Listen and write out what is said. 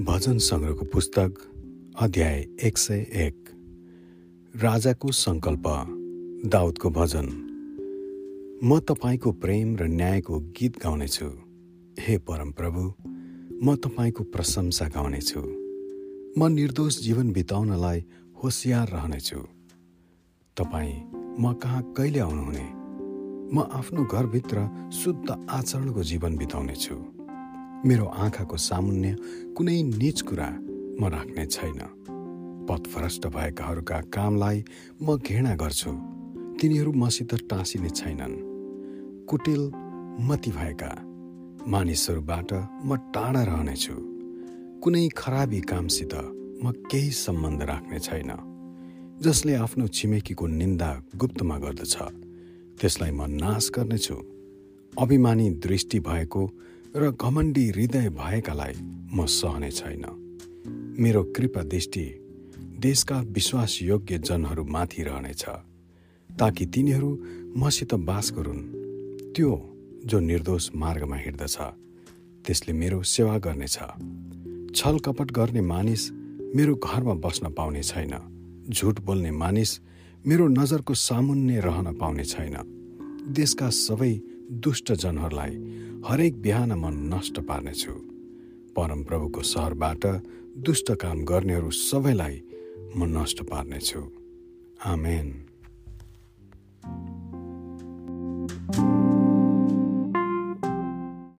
भजन सङ्ग्रहको पुस्तक अध्याय एक सय एक। राजाको सङ्कल्प दाउदको भजन। म तपाईँको प्रेम र न्यायको गीत गाउनेछु। हे परमप्रभु म तपाईँको प्रशंसा गाउनेछु। म निर्दोष जीवन बिताउनलाई होसियार रहनेछु। तपाईँ म कहाँ कहिले आउनुहुने? म आफ्नो घरभित्र शुद्ध आचरणको जीवन बिताउनेछु। मेरो आँखाको सामुन्य कुनै निज कुरा म राख्ने छैन। पथभ्रष्ट भएकाहरूका कामलाई म घृणा गर्छु। तिनीहरू मसित टाँसिने छैनन्। कुटिल मती भएका मानिसहरूबाट म टाढा रहनेछु। कुनै खराबी कामसित म केही सम्बन्ध राख्ने छैन। जसले आफ्नो छिमेकीको निन्दा गुप्तमा गर्दछ त्यसलाई म नाश गर्नेछु। अभिमानी दृष्टि भएको र घमण्डी हृदय भएकालाई म सहने छैन। मेरो कृपा दृष्टि देशका विश्वासयोग्य जनहरूमाथि रहनेछ ताकि तिनीहरू मसित बास गरून्। त्यो जो निर्दोष मार्गमा हिँड्दछ त्यसले मेरो सेवा गर्नेछ। छल कपट गर्ने मानिस मेरो घरमा बस्न पाउने छैन। झुट बोल्ने मानिस मेरो नजरको सामुन्ने रहन पाउने छैन। देशका सबै दुष्ट जनहरूलाई हरेक बिहान म नष्ट पार्नेछु। परमप्रभुको सहरबाट दुष्ट काम गर्नेहरू सबैलाई म नष्ट पार्नेछु। आमेन।